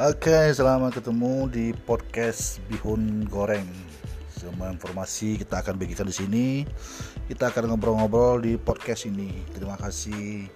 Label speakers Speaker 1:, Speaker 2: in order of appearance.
Speaker 1: Oke, selamat ketemu di podcast Bihun Goreng. Semua informasi kita akan bagikan di sini. Kita akan ngobrol-ngobrol di podcast ini. Terima kasih.